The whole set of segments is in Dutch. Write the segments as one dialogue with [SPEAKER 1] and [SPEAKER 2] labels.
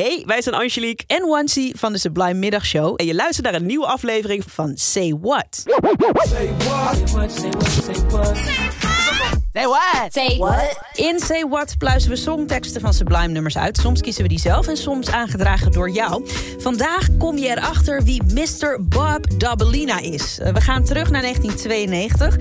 [SPEAKER 1] Hey, wij zijn Angelique
[SPEAKER 2] en Wansi van de Sublime Middagshow.
[SPEAKER 1] En je luistert naar een nieuwe aflevering van Say What.
[SPEAKER 2] Say what? Say what? Say what? In Say What pluizen we songteksten van Sublime nummers uit. Soms kiezen we die zelf en soms aangedragen door jou. Vandaag kom je erachter wie Mr. Bob Dabelina is. Eh, we gaan terug naar 1992.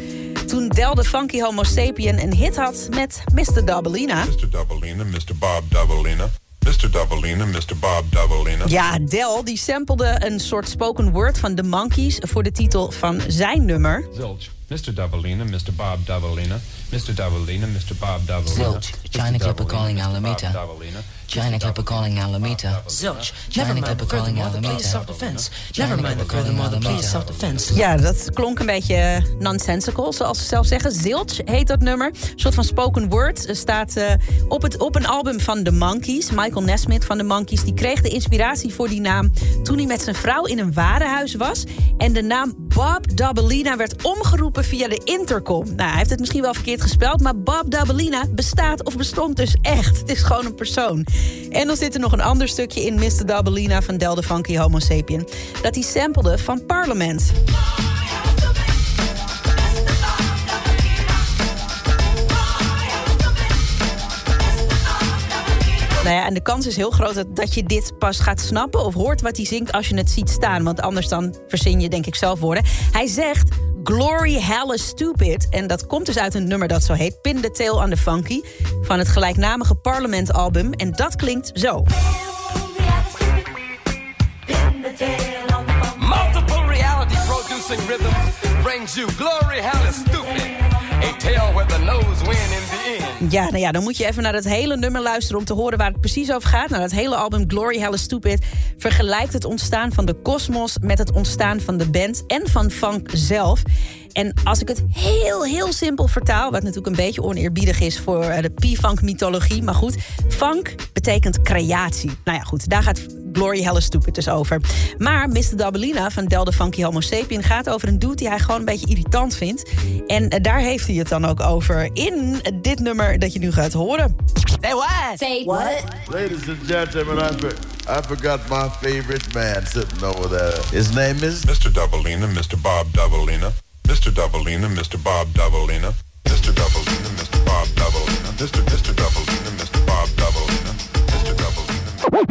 [SPEAKER 2] Toen Del de Funky Homo Sapien een hit had met Mr. Dabelina.
[SPEAKER 3] Mr. Dabelina, Mr. Bob Dabelina. Mr. Davalina, Mr. Bob Davalina.
[SPEAKER 2] Ja, Del die samplede een soort spoken word van The Monkeys voor de titel van zijn nummer.
[SPEAKER 3] Zilch, Mr. Davalina, Mr. Bob Davalina. Mr. Davalina, Mr. Bob Davalina.
[SPEAKER 4] Zilch, China Clipper calling Alameda. China Clipper calling Alameda.
[SPEAKER 5] Zilch, never mind the furthermore, please self-defense. Never mind the furthermore, please self-defense.
[SPEAKER 2] Ja, dat klonk een beetje nonsensical, zoals ze zelf zeggen. Zilch heet dat nummer. Een soort van spoken word. Staat uh, op, het, op een album van The Monkees. Michael Nesmith van The Monkees. Die kreeg de inspiratie voor die naam toen hij met zijn vrouw in een warenhuis was. En de naam Bob Dabelina werd omgeroepen via de intercom. Nou, hij heeft het misschien wel verkeerd gespeld, maar Bob Dabelina bestaat of bestond dus echt. Het is gewoon een persoon. En dan zit er nog een ander stukje in Mr. Dabelina van Del de Funky Homo Sapien. Dat hij samplede van Parliament. Nou ja, en de kans is heel groot dat, dat je dit pas gaat snappen of hoort wat hij zingt als je het ziet staan. Want anders dan verzin je denk ik zelf woorden. Hij zegt Glory Hella Stupid. En dat komt dus uit een nummer dat zo heet Pin the Tail on the Funky. Van het gelijknamige Parliament album. En dat klinkt zo.
[SPEAKER 6] Multiple reality producing rhythms brings you glory hella stupid.
[SPEAKER 2] Ja, nou ja, dan moet je even naar het hele nummer luisteren om te horen waar het precies over gaat. Nou, het hele album Glory Hella Stupid vergelijkt het ontstaan van de kosmos met het ontstaan van de band en van funk zelf. En als ik het heel, heel simpel vertaal, wat natuurlijk een beetje oneerbiedig is voor eh, de P-funk mythologie, maar goed, funk betekent creatie. Nou ja, goed, daar gaat Glory Hella Stupid dus over. Maar Mr. Dabelina van Del de Funky Homo Sapien gaat over een dude die hij gewoon een beetje irritant vindt. En eh, daar heeft hij het dan ook over in dit nummer dat je nu gaat horen.
[SPEAKER 5] Say what? Say what?
[SPEAKER 7] Ladies and gentlemen, I, I forgot my favorite man sitting over there. His name is
[SPEAKER 3] Mr. Dabelina, Mr. Bob Dabelina. Mr. Davalina, Mr. Bob Davalina. Mr. Davalina, Mr. Bob Davalina. Mr. Mr.